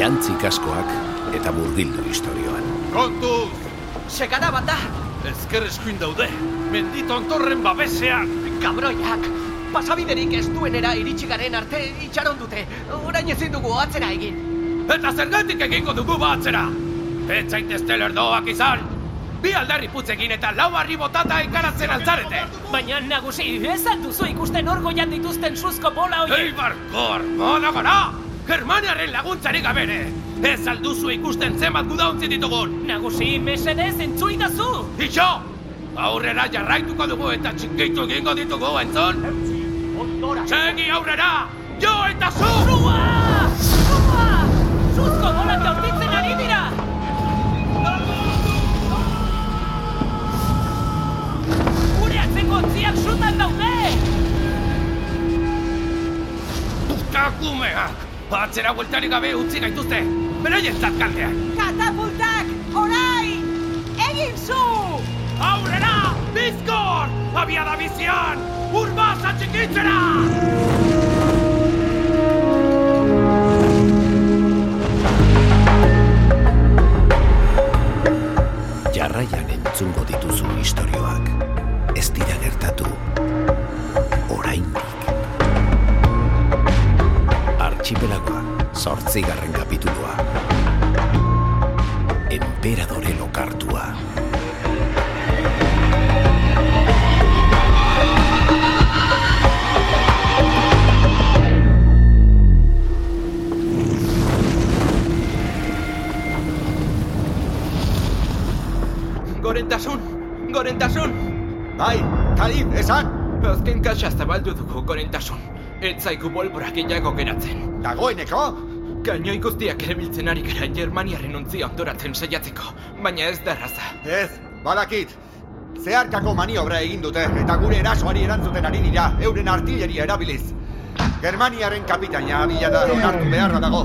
Jantzi kaskoak eta murgildu historioan. Kontuz! Segara bat da! Ezker eskuin daude, mendito ontorren babesean! Kabroiak! Pasabiderik ez duenera iritsi garen arte itxaron dute. Orain ezin dugu atzera egin. Eta zergatik egingo dugu batzera! Ez zaitezte lerdoak izan! Bi aldarri putzekin eta lau harri botata enkaratzen altzarete! Baina nagusi, ez alduzu ikusten orgoian dituzten suzko bola hori. Eibar kor, moda gara! Germaniaren laguntzarik gabere! Ez alduzu ikusten zenbat gudauntzi ditugun! Nagusi, mesedez entzui dazu! Itxo! Aurrera jarraituko dugu eta txikitu egingo ditugu, entzon? Segi aurrera! Jo eta zu! Sua! Sua! Suzko bola jaurtitzen ari dira! Gure atzeko ontziak sutan daude! Putakumeak! Atzera bueltarik gabe utzi gaituzte! Beraien kalteak! Katapultak, orain! Egin zu! Aurrera! Bizkor! Abiada bizian! Urbasa txikitzera! Jarraian entzungo dituzu istorioak. Archipelagoa, zortzigarren kapitulua. Emperadore lokartua. Gorentasun! Gorentasun! Bai, Kalif, esan! Azken kaxa zabaldu dugu gorentasun. Ez zaigu bolborak gehiago geratzen. Dagoeneko? Kainoi guztiak erabiltzen ari gara Germaniaren ontzia ondoratzen saiatzeko, baina ez da erraza. Ez, badakit. Zeharkako maniobra egin dute eta gure erasoari erantzuten ari dira euren artilleria erabiliz. Germaniaren kapitaina abila da onartu beharra dago.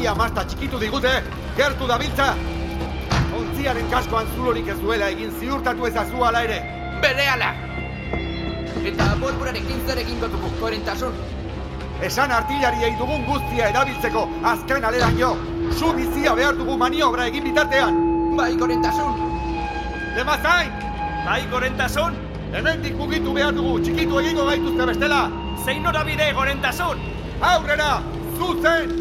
Ia masta txikitu digute, gertu dabiltza! Ontziaren kaskoan zulorik ez duela egin ziurtatu ezazu ala ere. Bere ala! Eta bolborarekin zer egingo dugu gorentasun. Esan artillariei dugun guztia erabiltzeko azken aleraino. Su bizia behar dugu maniobra egin bitartean. Bai gorentasun! Demazain! Bai, gorentasun! Hemendik mugitu behar dugu, txikitu egingo gaituzte bestela! Zein norabide, gorentasun! Aurrera! Zuzen!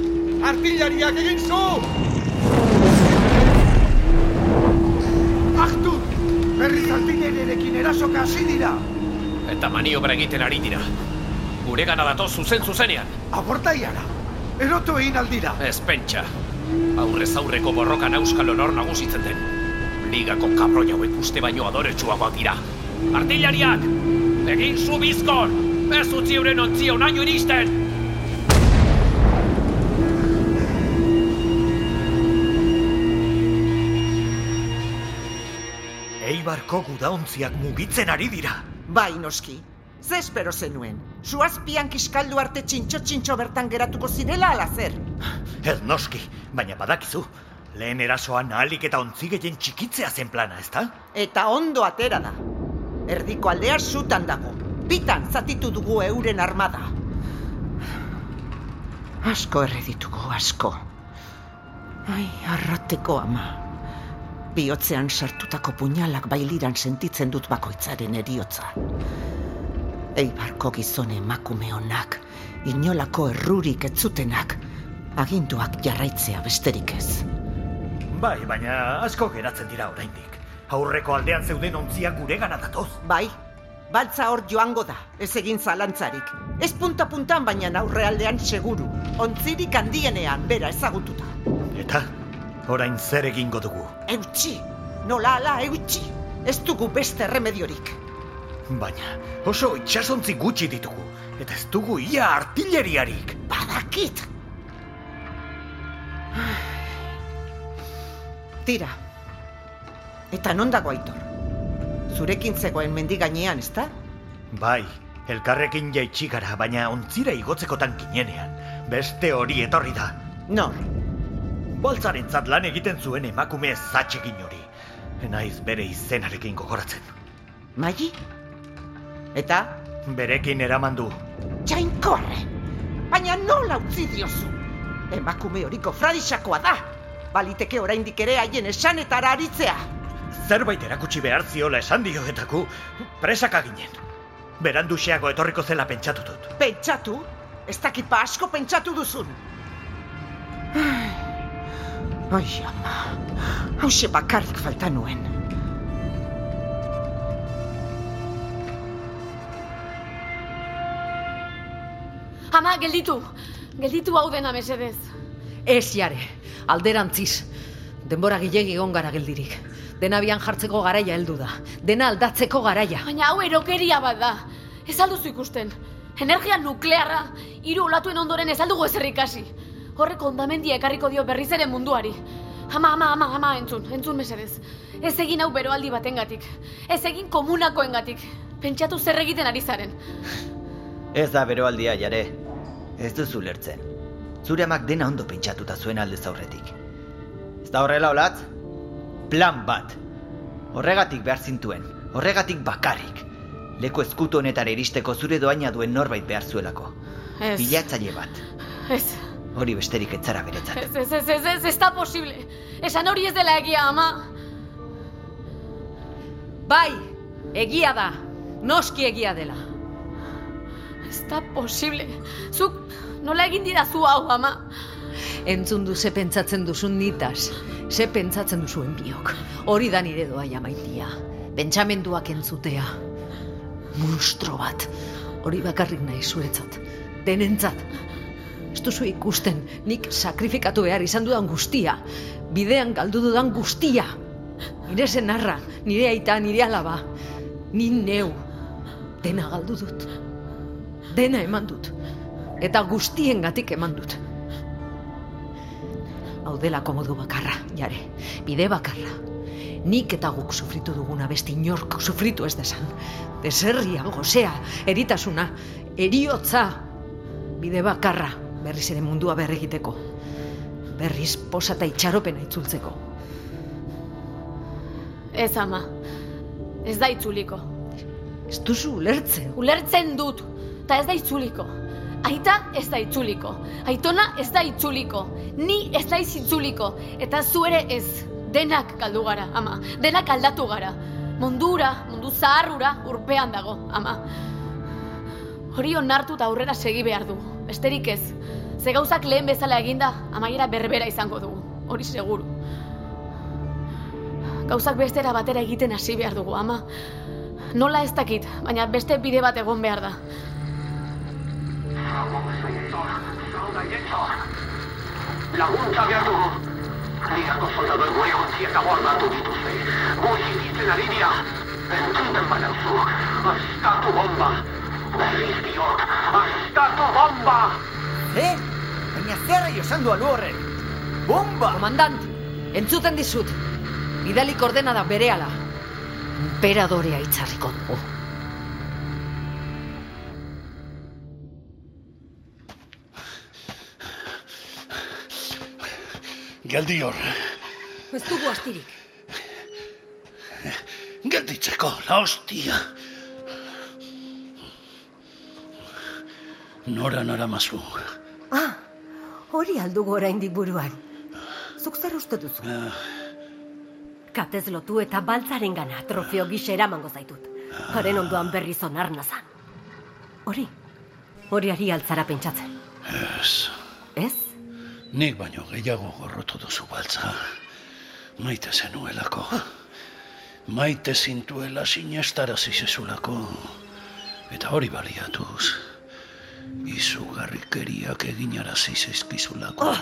Artillariak egin zu! Ahtu! Berriz artilleriarekin erasoka hasi dira! Eta maniobra egiten ari dira. Gure gana datoz zuzen zuzenean. Abortaiara! Erotu egin aldira! Ez pentsa. Aurrez aurreko borrokan euskal honor nagusitzen den. Ligako kabroi hauek uste baino adoretsuagoak dira. Artillariak! Egin zu bizkor! Ez utzi euren ontzi onaino iristen! Eibarko gudauntziak mugitzen ari dira! Bai, noski. Ze espero zenuen? Suazpian kiskaldu arte txintxo-txintxo bertan geratuko zirela ala zer? Ez noski, baina badakizu. Lehen erasoan ahalik eta ontzi gehien txikitzea zen plana, ezta? Eta ondo atera da. Erdiko aldea sutan dago. Bitan zatitu dugu euren armada. Asko erreditugu, asko. Ai, arrateko ama. Biotzean sartutako puñalak bailiran sentitzen dut bakoitzaren eriotza. Eibarko gizon emakume honak, inolako errurik etzutenak, aginduak jarraitzea besterik ez. Bai, baina asko geratzen dira oraindik. Aurreko aldean zeuden ontziak gure gana datoz. Bai, baltza hor joango da, ez egin zalantzarik. Ez punta-puntan baina aurrealdean seguru. Ontzirik handienean bera ezagututa. Eta, orain zer egingo dugu. Eutxi, nola ala eutxi. Ez dugu beste remediorik. Baina, oso itxasontzi gutxi ditugu. Eta ez dugu ia artilleriarik. Badakit! Tira. Eta non dago aitor? Zurekin zegoen mendi gainean, ezta? Bai, elkarrekin jaitsi gara, baina ontzira igotzekotan ginenean. Beste hori etorri da. Nor, Boltzarentzat lan egiten zuen emakume zatxegin hori. Naiz bere izenarekin gogoratzen. Magi? Eta? Berekin eraman du. Jainkorre! Baina nola utzi diozu? Emakume horiko fradisakoa da. Baliteke oraindik ere haien esanetara aritzea. Zerbait erakutsi behar ziola esan dio etaku, presaka ginen. Beranduxeago etorriko zela pentsatu dut. Pentsatu? Ez dakit ba asko pentsatu duzun. Ai, ama, hause bakarrik falta nuen. Ama, gelditu! Gelditu hau dena mesedez. Ez jare, alderantziz. Denbora gilegi egon gara geldirik. Dena bian jartzeko garaia heldu da. Dena aldatzeko garaia. Baina hau erokeria bat da. Ez alduzu ikusten. Energia nuklearra, hiru olatuen ondoren ez aldugu ezer ikasi. Horrek ondamendia ekarriko dio berriz ere munduari. Ama, ama, ama, ama, entzun, entzun mesedez. Ez egin hau beroaldi batengatik. Ez egin komunakoengatik. Pentsatu zer egiten ari zaren. Ez da beroaldia, jare. Ez duzu lertzen. Zure amak dena ondo pentsatuta zuen alde zaurretik. Ez da horrela olatz? Plan bat. Horregatik behar zintuen. Horregatik bakarrik. Leku ezkutu honetara iristeko zure doaina duen norbait behar zuelako. Ez. Bilatzaile bat. Ez. Hori besterik etzara beretzat. Ez, ez, ez, ez, ez, ez da posible. Esan hori ez dela egia, ama. Bai, egia da. Noski egia dela. Ez da posible. Zuk nola egin didazu hau, ama. Entzun du ze pentsatzen duzun nitaz. Ze pentsatzen duzuen biok. Hori da nire doaia maitia. Pentsamenduak entzutea. Monstro bat. Hori bakarrik nahi zuretzat. Denentzat. Ez duzu ikusten, nik sakrifikatu behar izan dudan guztia. Bidean galdu dudan guztia. Nire senarra, nire aita, nire alaba. Ni neu. Dena galdu dut. Dena eman dut. Eta guztiengatik eman dut. Hau dela komodu bakarra, jare. Bide bakarra. Nik eta guk sufritu duguna beste inork sufritu ez desan. Deserria, gozea, eritasuna, eriotza. Bide bakarra, berriz ere mundua berregiteko. Berriz posa eta itxaropena itzultzeko. Ez, ama. Ez da itzuliko. Ez duzu ulertzen. Ulertzen dut. Ta ez da itzuliko. Aita ez da itzuliko. Aitona ez da itzuliko. Ni ez da itzuliko. Eta zu ere ez. Denak galdu gara, ama. Denak aldatu gara. Mundura, mundu zaharrura urpean dago, ama. Hori onartu eta aurrera segi behar du. Besterik ez. Ze gauzak lehen bezala eginda, amaiera berbera izango dugu. Hori seguru. Gauzak bestera batera egiten hasi behar dugu, ama. Nola ez dakit, baina beste bide bat egon behar da. Laguntza behar dugu. Ligako soldadoen gure ontziak aguardatu dituzte. Goi higitzen ari dira. Entzuten banauzu. Astatu bomba. Astatu bomba! Eh? Baina zerra josan du alu horrek? Bomba! Komandant, entzuten dizut. Bidalik ordena da berehala. Emperadorea itzarriko dugu. Geldi hor, Ez dugu astirik. gelditzeko, la hostia. Nora nara mazu. Ah, hori aldugu oraindik buruan. Zuk zer uste duzu? Katez lotu eta baltzaren gana trofeo gise eramango zaitut. Haren ondoan berriz onar nazan. Hori, hori ari altzara pentsatzen. Ez, Ez? nik baino gehiago gorrotu duzu baltza. Maite zenuelako. Maite zintuela sinestarazi zezulako. Eta hori baliatuz. Izugarrikeriak eginarazi zaizkizulako. Oh,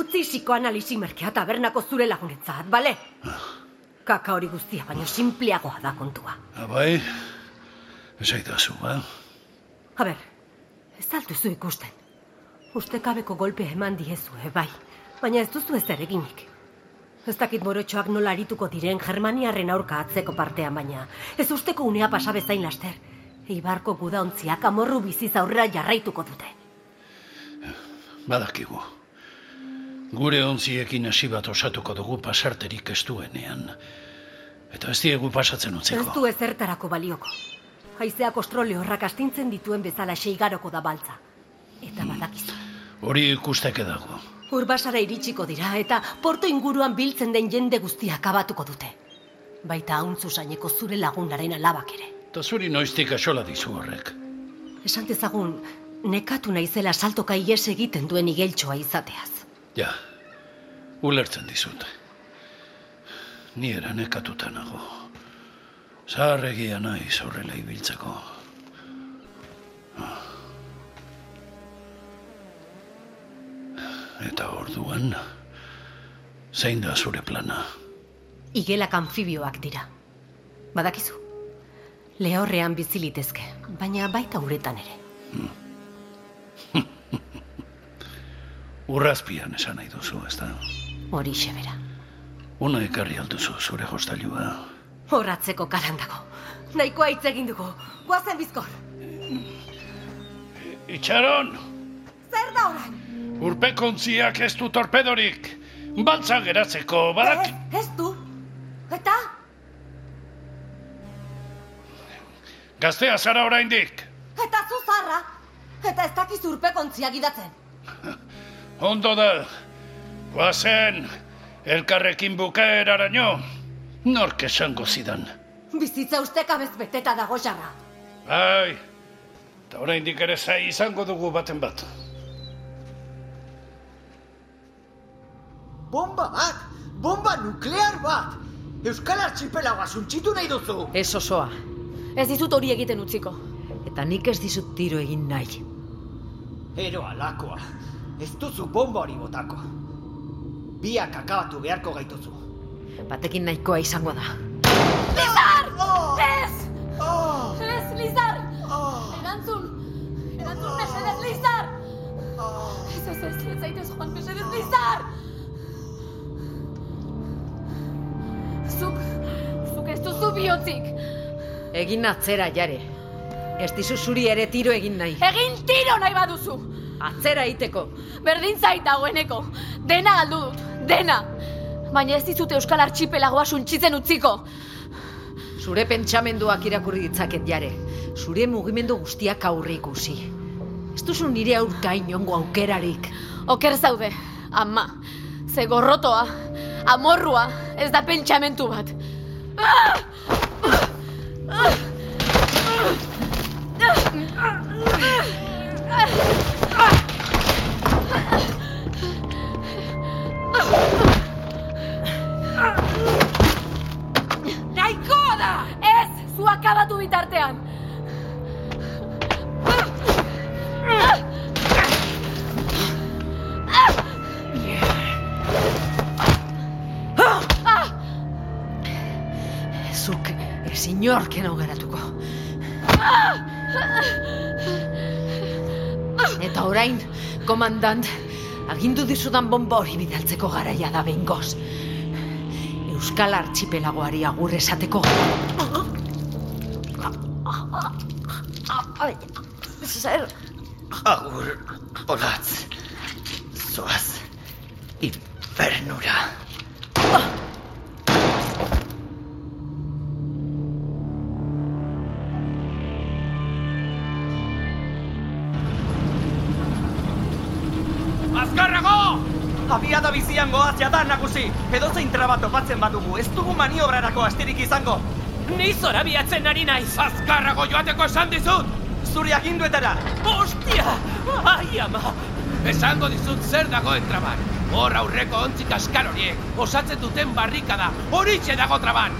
utzi psikoanalisi merkea tabernako zure lagunetzat, bale? Kaka hori guztia, baina simpleagoa da kontua. Abai, esaidazu, ba? A ber, ez altuzu ikusten. Ustekabeko golpea eman diezue, bai. Baina ez duzu ez eginik. Ez dakit morotxoak nola arituko diren Germaniarren aurka atzeko partean baina. Ez usteko unea pasa bezain laster. Eibarko gudaontziak amorru biziz aurrera jarraituko dute. Badakigu. Gure onziekin hasi bat osatuko dugu pasarterik ez duenean. Eta ez diegu pasatzen Ez utzeko. du ezertarako balioko. Haizeak ostrole horrak astintzen dituen bezala seigaroko da baltza. Eta badakizu. Hori ikusteke dago. Urbasara iritsiko dira eta porto inguruan biltzen den jende guztia akabatuko dute. Baita hauntzu saineko zure lagunaren alabak ere. Eta zuri noiztik asola dizu horrek. Esan dezagun, nekatu naizela saltoka ies egiten duen igeltsoa izateaz. Ja, ulertzen dizut. Ni era nekatuta nago. Zaharregia naiz horrela ibiltzeko. Eta orduan, zein da zure plana? Igelak anfibioak dira. Badakizu. Lehorrean bizi litezke, baina baita uretan ere. Urrazpian esan nahi duzu, ez da? Hori bera. Una ekarri alduzu zure hostailua. Horratzeko karandago. Nahikoa hitz egin dugu. Guazen bizkor. Itxaron, Zer da orain? urpekontziak ez du torpedorik. Baltza geratzeko, badak... Ez, ez du. Eta? Gaztea zara oraindik. Eta zu zarra. Eta ez dakiz urpekontziak idatzen. Ondo da. Guazen, elkarrekin bukaeraraino. Nork esango zidan. Bizitza ustekabez beteta dago jarra. Bai, eta oraindik ere zai izango dugu baten bat. Bomba bat! Bomba nuklear bat! Euskal Archipelagoa suntxitu nahi duzu! Ez osoa. Ez dizut hori egiten utziko. Eta nik ez dizut tiro egin nahi. Ero alakoa. Ez duzu bomba hori botako. Biak akabatu beharko gaituzu. Batekin nahikoa izango da. Ez! Oh! Egin atzera jare. Ez dizu zuri ere tiro egin nahi. Egin tiro nahi baduzu! Atzera iteko. Berdin zait dagoeneko. Dena galdu dut, dena. Baina ez dizut Euskal Archipelagoa suntxitzen utziko. Zure pentsamenduak irakurri ditzaket jare. Zure mugimendu guztiak aurre ikusi. Ez duzu nire aurka inongo aukerarik. Oker zaude, ama. Ze gorrotoa, amorrua, ez da pentsamentu bat. Nahikoa da! Ez, zu akabatu bitartean. Ez inorken geratuko. Eta orain, komandant, agindu dizudan bomba hori bidaltzeko garaia da behingoz. Euskal Archipelagoari agur esateko Zer? Agur, olatz. Jada nagusi! Edo zein traba topatzen badugu, ez dugu maniobrarako astirik izango! Ni zorabiatzen ari naiz! Azkarrago joateko esan dizut! Zuri aginduetara! Ostia! Ai, ama! Esango dizut zer dagoen traban. Hor aurreko ontzik askar horiek osatzen duten barrikada horitxe dago traban.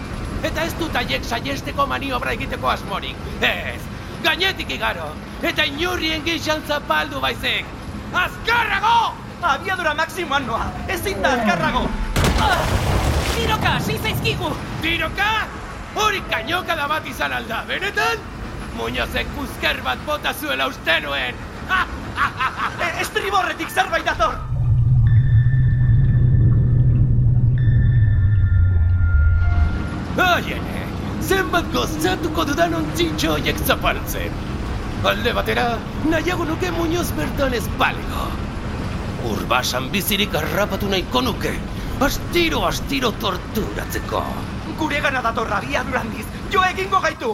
Eta ez dut haiek saiesteko maniobra egiteko asmorik. Ez, gainetik igaro. Eta inurrien gixan zapaldu baizik. Azkarrago! Abiadura maksimoan noa! Ezin da azkarrago! Tiroka, hasi zaizkigu! Tiroka? Hori kainokada bat izan alda, benetan? Muñozek kuzker bat bota zuela uste nuen! E, estriborretik zerbait dator! Aiene, zenbat gozatuko dudan ontzintxo horiek zapaltzen. Alde batera, nahiago nuke Muñoz bertan ez balego. Urbasan bizirik harrapatu nahiko nuke. Astiro, astiro torturatzeko. Gure gana dator abiadura handiz! Jo egingo gaitu!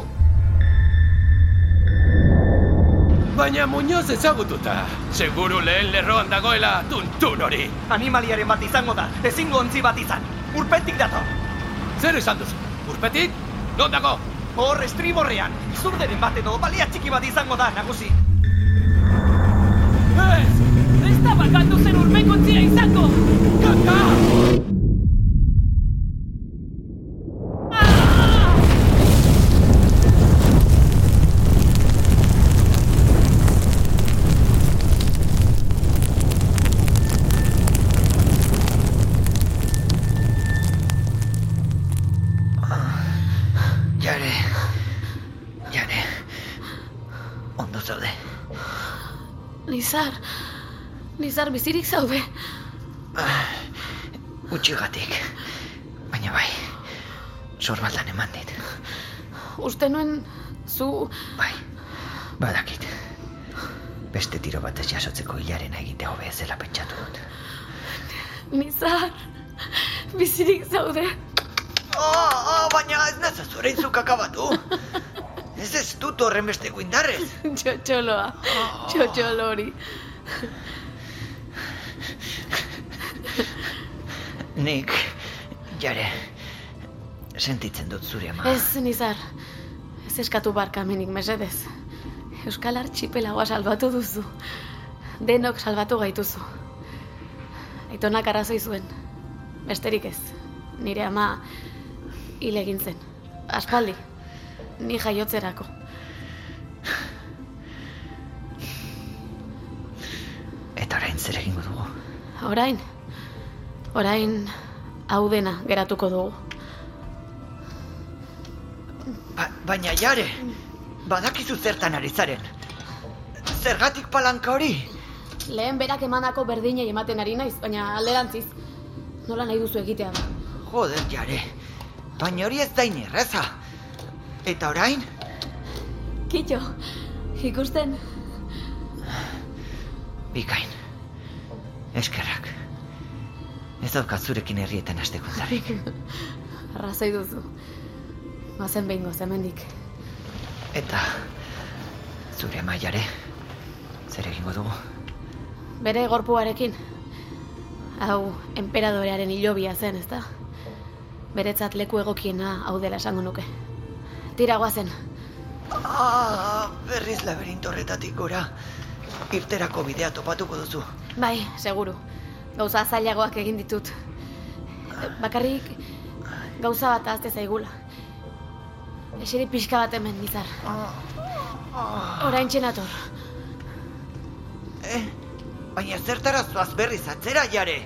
Baina Muñoz ezagututa. Seguru lehen lerroan dagoela tuntun hori. Animaliaren bat izango da, ezingo ontzi bat izan. Urpetik dator. Zer esan duzu? Urpetik? Non dago? Hor estriborrean, zurderen bat edo balia txiki bat izango da, nagusi. Ez! Ez da urmengontzia izango! Kaka! Nizar bizirik zaude. Utxigatik, baina bai, sorbaldan eman dit. Uste nuen zu... Bai, badakit. Beste tiro batez jasotzeko hilaren egitea hobe zela pentsatu dut. Nizar, bizirik zaude. Oh, oh, baina ez naza zure izuk akabatu. Ez ez dut horren besteko indarrez. Txotxoloa, txotxolo Nik, jare, sentitzen dut zure ama. Ez, Nizar, ez eskatu barkamenik mesedez. Euskal Archipelagoa salbatu duzu. Denok salbatu gaituzu. Aitonak arrazoi zuen. Besterik ez. Nire ama hil egin zen. Aspaldi. Ni jaiotzerako. Eta orain zer egingo dugu. Orain, orain hau dena geratuko dugu. Ba, baina jare, badakizu zertan ari zaren. Zergatik palanka hori? Lehen berak emandako berdinei ematen ari naiz, baina alderantziz. Nola nahi duzu egitea da. Joder, jare, baina hori ez da inerreza. Eta orain? Kitxo, ikusten, Bikain. Eskerrak. Ez daukat zurekin herrietan hasteko zarrik. arrazoi duzu. Mazen behingo hemendik. Eta zure maiare, zer egingo dugu? Bere gorpuarekin. Hau, enperadorearen hilobia zen, ezta? Beretzat leku egokiena hau dela esango nuke. Tira guazen. Ah, berriz laberinto horretatik gora. Irterako bidea topatuko duzu. Bai, seguru. Gauza zailagoak egin ditut. Bakarrik gauza bat azte zaigula. Eseri pixka bat hemen, nizar. Orain txenator. Eh, baina zertara zoaz berriz atzera jare.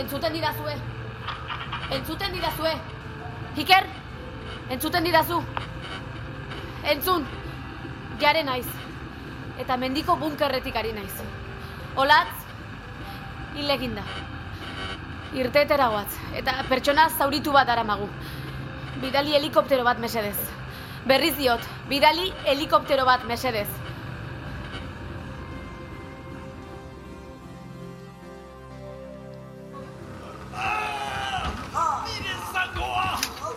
Entzuten didazue. Entzuten didazue. Iker, entzuten didazu. Entzun, jare naiz. Eta mendiko bunkerretik ari naiz. Olatz, hil eginda. Irtetera goaz, eta pertsona zauritu bat aramagu. Bidali helikoptero bat mesedez. Berriz diot, bidali helikoptero bat mesedez.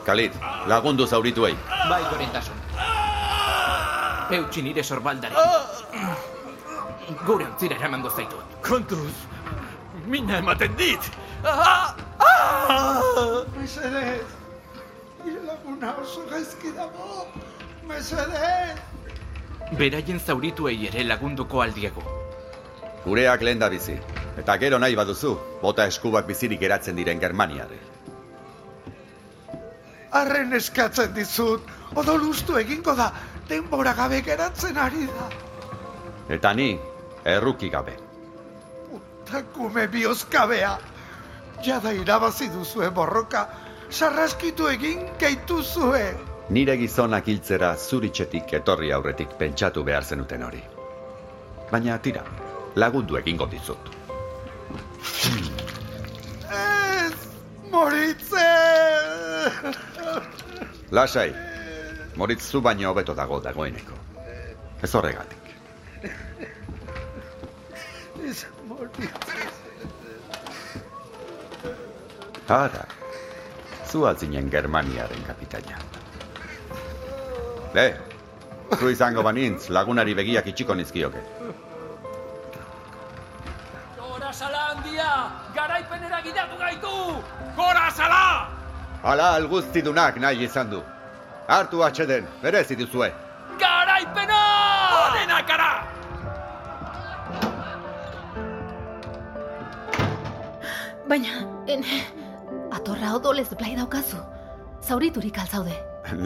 Kalit, lagundu zaurituei. Bai, gorentasun. Eutxi nire sorbaldari. Gure ontzira eramango zaitut. Kontuz, mina ematen dit. Mesedez, nire laguna oso gaizki dago. Mesedez. Beraien zaurituei ere lagunduko aldiego. Gureak lehen da bizi. Eta gero nahi baduzu, bota eskubak bizirik geratzen diren Germaniarre. Arren eskatzen dizut, odolustu egingo da, denbora gabe geratzen ari da. Eta ni, erruki gabe. Takume bihozkabea. Jada irabazi duzue borroka, sarraskitu egin gaituzue. Nire gizonak hiltzera zuritxetik etorri aurretik pentsatu behar zenuten hori. Baina tira, lagundu egingo dizut. Ez, moritze! Lasai, moritz zu baino hobeto dago dagoeneko. Ez horregatik. Ez, moritze. Ara, Zu altzinen Germaniaren kapitaina. Le, zu izango banintz lagunari begiak itxiko nizkioke. Gora sala handia! Garaipenera gidatu gaitu! Gora sala! Hala alguztidunak nahi izan du. Hartu atxeden, berezi duzue. Garaipena! Honenak gara! Baina, en... Atorra odolez blai daukazu. Zauriturik altzaude.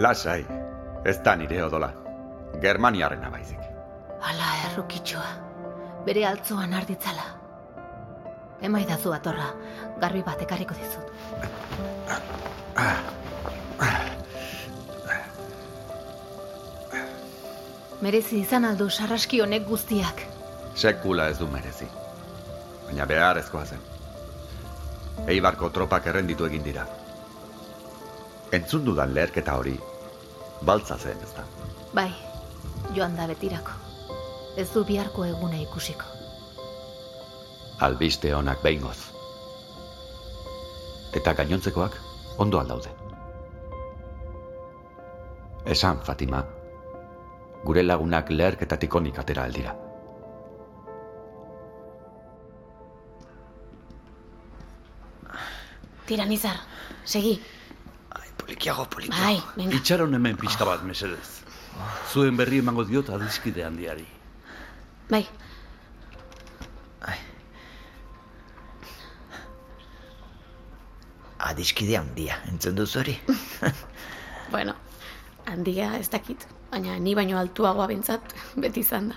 Lasai, ez da nire odola. Germaniarrena baizik. Ala errukitxoa. Bere altzoan arditzala. Emaidazu atorra, garbi bat ekarriko dizut. Merezi izan aldu sarraski honek guztiak. Sekula ez du merezi. Baina beharrezkoa zen. Eibarko tropak errenditu egin dira. Entzun dudan leherketa hori, baltza zen ez da. Bai, joan da betirako. Ez du biharko eguna ikusiko. Albiste honak behingoz. Eta gainontzekoak ondo aldaude. Esan, Fatima, gure lagunak leherketatik onik atera aldira. Tira, Nizar, segi. Polikiago, polikiago. Bai, venga. Itxaron hemen pixka bat, mesedez. Zuen berri emango diot adiskide handiari. Bai, Adiskide handia, entzun duzu hori? bueno, handia ez dakit, baina ni baino altuagoa bintzat beti izan da.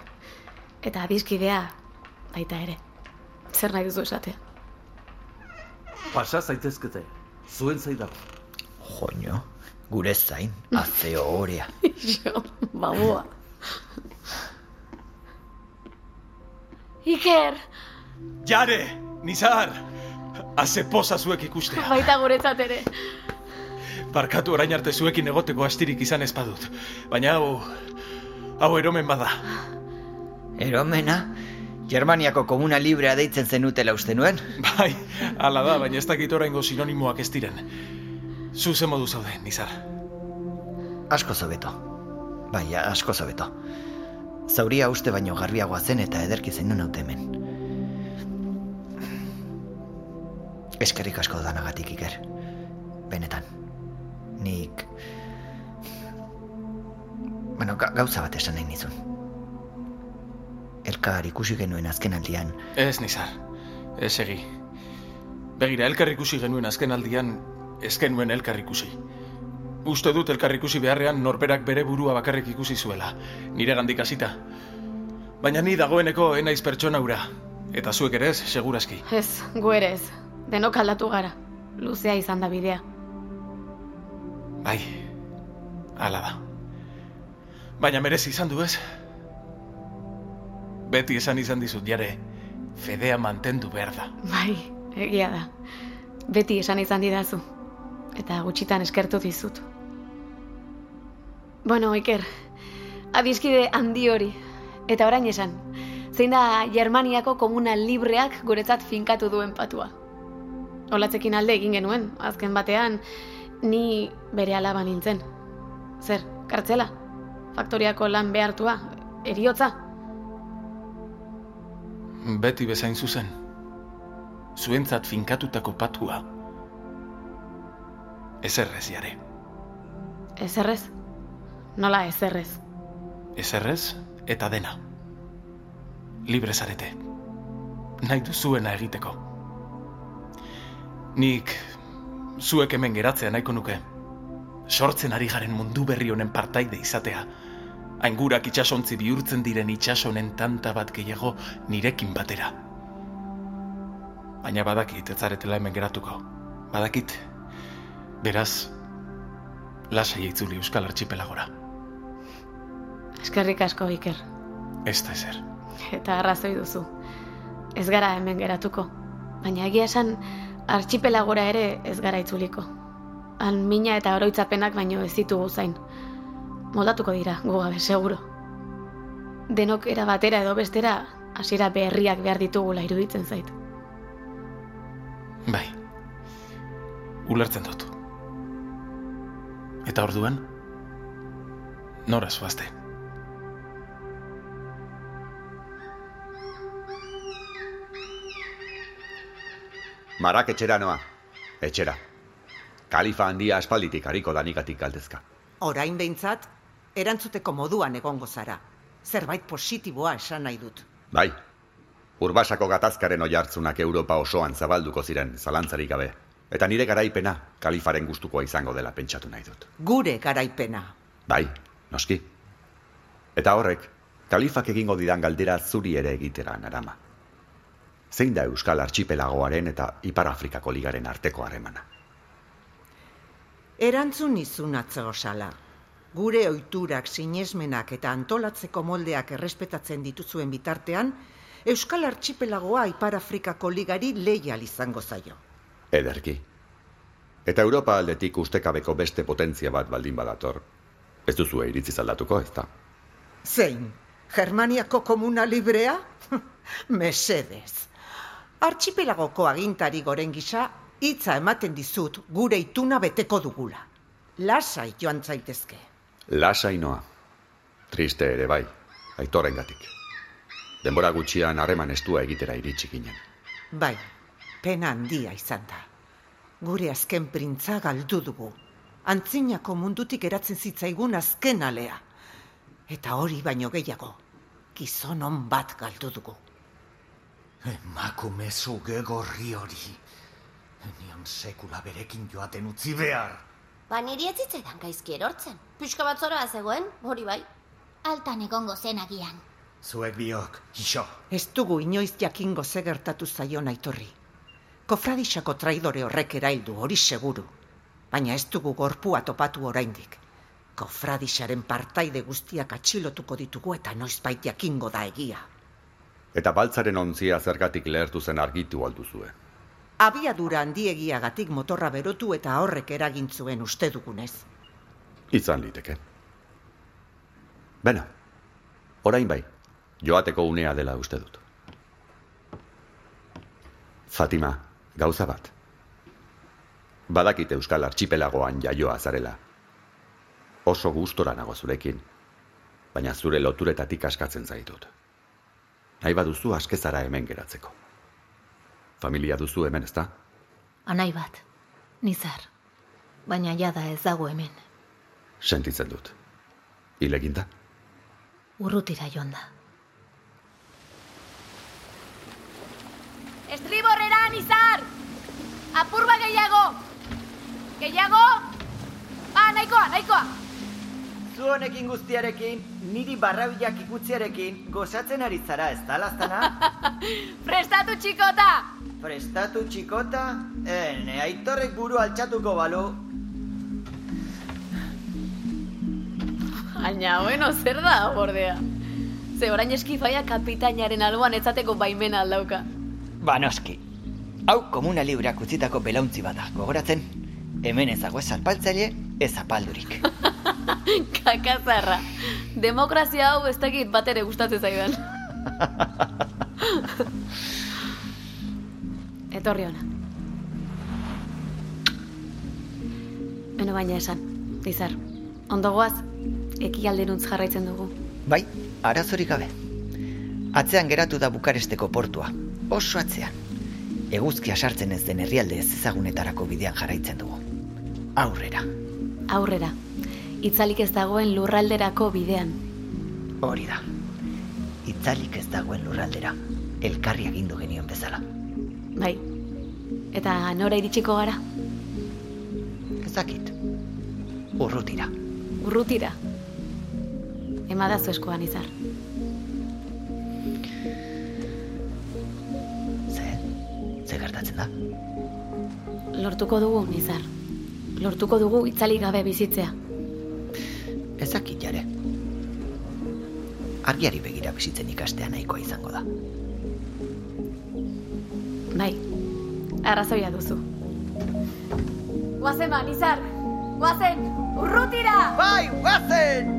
Eta adiskidea baita ere. Zer nahi duzu esatea? Pasa zaitezkete, zuen zaidago. Joño, gure zain, azeo horea. Jo, babua. Iker, Jare, Nizar! Haze poza zuek ikustea. baita guretzat ere. Barkatu orain arte zuekin egoteko astirik izan ez badut. Baina hau... Hau eromen bada. Eromena? Germaniako komuna librea deitzen zenutela uste nuen? Bai, hala da, baina ez dakit oraingo sinonimoak ez diren. Zu ze modu zaude, Nizar. Asko zobeto. Bai, asko zobeto. Zauria uste baino garbiagoa zen eta ederki zen haute hemen. Eskerrik asko danagatik iker. Benetan. Nik... Bueno, ga gauza bat esan nahi nizun. Elkar ikusi genuen azken aldian. Ez, Nizar. Ez egi. Begira, elkar ikusi genuen azken aldian, ez genuen elkar ikusi. Uste dut elkar ikusi beharrean norberak bere burua bakarrik ikusi zuela, nire gandik hasita. Baina ni dagoeneko enaiz pertsona ura. Eta zuek ere ez, seguraski. Ez, gu ere ez. Denok aldatu gara. Luzea izan da bidea. Bai, hala da. Baina merezi izan du ez? Beti esan izan dizut jare, fedea mantendu behar da. Bai, egia da. Beti esan izan didazu. Eta gutxitan eskertu dizut. Bueno, Iker, adiskide handi hori. Eta orain esan, zein da Germaniako komuna libreak guretzat finkatu duen patua. Olatzekin alde egin genuen, azken batean, ni bere alaba nintzen. Zer, kartzela? Faktoriako lan behartua? Eriotza? Beti bezain zuzen. Zuentzat finkatutako patua. Ezerrez jare. Ezerrez? Nola ezerrez? Ezerrez eta dena. Libre zarete. Nahi duzuena egiteko. Nik zuek hemen geratzea nahiko nuke. Sortzen ari garen mundu berri honen partaide izatea. Aingurak itxasontzi bihurtzen diren itxasonen tanta bat gehiago nirekin batera. Baina badakit ez zaretela hemen geratuko. Badakit. Beraz, lasai itzuli Euskal Archipelagora. Eskerrik asko, Iker. Ez da ezer. Eta arrazoi duzu. Ez gara hemen geratuko. Baina egia esan, artxipelagora ere ez gara itzuliko. Han mina eta oroitzapenak baino ez ditugu zain. Moldatuko dira, gabe, seguro. Denok era batera edo bestera, hasiera berriak behar ditugula iruditzen zait. Bai. Ulertzen dut. Eta orduan, nora zoazte. Marak etxera noa. Etxera. Kalifa handia aspalditik hariko danikatik galdezka. Orain behintzat, erantzuteko moduan egongo zara. Zerbait positiboa esan nahi dut. Bai. Urbasako gatazkaren oihartzunak Europa osoan zabalduko ziren zalantzarik gabe. Eta nire garaipena kalifaren gustukoa izango dela pentsatu nahi dut. Gure garaipena. Bai, noski. Eta horrek, kalifak egingo didan galdera zuri ere egitera narama. Zein da Euskal Archipelagoaren eta Ipar Afrikako ligaren arteko harremana? Erantzun izun atzo osala. Gure oiturak, sinesmenak eta antolatzeko moldeak errespetatzen dituzuen bitartean, Euskal Archipelagoa Ipar Afrikako ligari leial izango zaio. Ederki. Eta Europa aldetik ustekabeko beste potentzia bat baldin badator. Ez duzu iritzi aldatuko, ez da? Zein? Germaniako komuna librea? Mesedez. Archipelagoko agintari goren gisa, hitza ematen dizut gure ituna beteko dugula. Lasai joan zaitezke. Lasai noa. Triste ere bai, aitorengatik. Denbora gutxian harreman estua egitera iritsi ginen. Bai, pena handia izan da. Gure azken printza galdu dugu. Antzinako mundutik eratzen zitzaigun azken alea. Eta hori baino gehiago, gizon on bat galdu dugu. Emakume zuge gorri hori. Nion sekula berekin joaten utzi behar. Ba niri ez zitzaidan gaizki erortzen. Piska bat zora zegoen, hori bai. Altan egongo zen agian. Zuek biok, iso. Ez dugu inoiz jakingo ze gertatu zaion aitorri. Kofradixako traidore horrek eraildu hori seguru. Baina ez dugu gorpua topatu oraindik. Kofradixaren partaide guztiak atxilotuko ditugu eta noizbait jakingo da egia. Eta baltzaren ontzia zergatik lehertu zen argitu alduzue. Abiadura handiegiagatik motorra berotu eta horrek eragintzuen uste dugunez. Izan liteke. Bena, orain bai, joateko unea dela uste dut. Fatima, gauza bat. Badakite Euskal Archipelagoan jaioa zarela. Oso gustora nago zurekin, baina zure loturetatik askatzen zaitut. Nahi baduzu askezara hemen geratzeko. Familia duzu hemen, ezta? Anai bat, nizar. Baina jada ez dago hemen. Sentitzen dut. Ileginda? Urrutira joan da. Estriborrera, nizar! Apurba gehiago! Gehiago? Ah, nahikoa, nahikoa! Zu honekin guztiarekin, niri barrabilak ikutziarekin, gozatzen ari zara, ez da, lastana? Prestatu txikota! Prestatu txikota? Ene, aitorrek buru altxatuko balu. Baina, bueno, zer da, bordea? Ze orain eskifaia kapitainaren alboan etzateko baimena aldauka. Ba, noski. Hau komuna libreak utzitako belauntzi bada, gogoratzen? Hemen ezago ez apaltzaile, ez apaldurik. Kakazarra. Demokrazia hau ez dakit bat ere gustatzen zaidan. Etorri ona. Beno baina esan, Izar. Ondo goaz, ekialderuntz jarraitzen dugu. Bai, arazorik gabe. Atzean geratu da Bukaresteko portua. Oso atzean. Eguzkia sartzen ez den herrialde ez ezagunetarako bidean jarraitzen dugu. Aurrera. Aurrera. Itzalik ez dagoen lurralderako bidean. Hori da. Itzalik ez dagoen lurraldera. Elkarri agindu genion bezala. Bai. Eta nora iritsiko gara? Ezakit. Urrutira. Urrutira. Emadazu eskoan izar. Ze? Ze gertatzen da? Lortuko dugu, Nizar. Lortuko dugu itzali gabe bizitzea. Ezakit jare. Argiari begira bizitzen ikastea nahikoa izango da. Bai, arrazoia duzu. Guazen ba, Nizar! Guazen! Urrutira! Bai, guazen!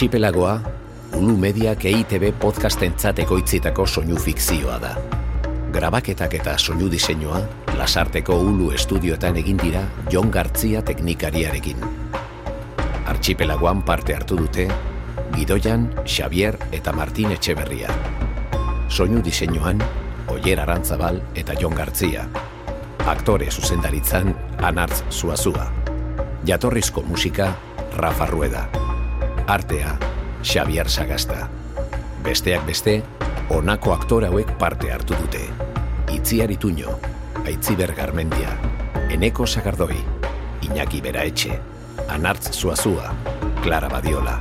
Archipelagoa, Ulu Mediak EITB podcastentzat ekoitzitako soinu fikzioa da. Grabaketak eta soinu diseinua, lasarteko Ulu estudioetan egin dira Jon Gartzia teknikariarekin. Archipelagoan parte hartu dute, Gidoian, Xavier eta Martin Etxeberria. Soinu diseinuan, Oier Arantzabal eta Jon Gartzia. Aktore zuzendaritzan, Anartz Zuazua. Jatorrizko musika, Rafa Rueda. Artea, Xavier Sagasta. Besteak beste, honako aktore hauek parte hartu dute. Itziar Ituño, Aitziber Garmendia, Eneko Sagardoi, Iñaki Beraetxe, Anartz Zuazua, Clara Badiola,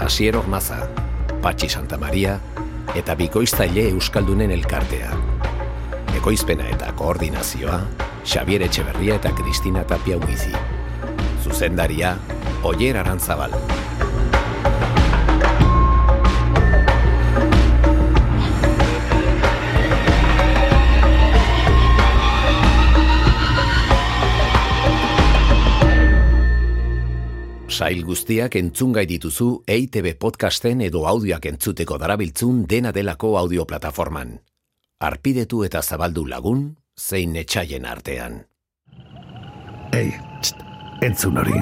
Asier Ormaza, Patxi Santa Maria eta Bikoiztaile Euskaldunen elkartea. Ekoizpena eta koordinazioa, Xavier Etxeberria eta Kristina Tapia Uizi. Zuzendaria, Oier Arantzabal. Sail guztiak entzungai dituzu EITB podcasten edo audioak entzuteko darabiltzun dena delako audioplataforman. Arpidetu eta zabaldu lagun, zein etxaien artean. Ei, txt, entzun hori.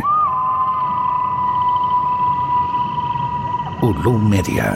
Ulu Media.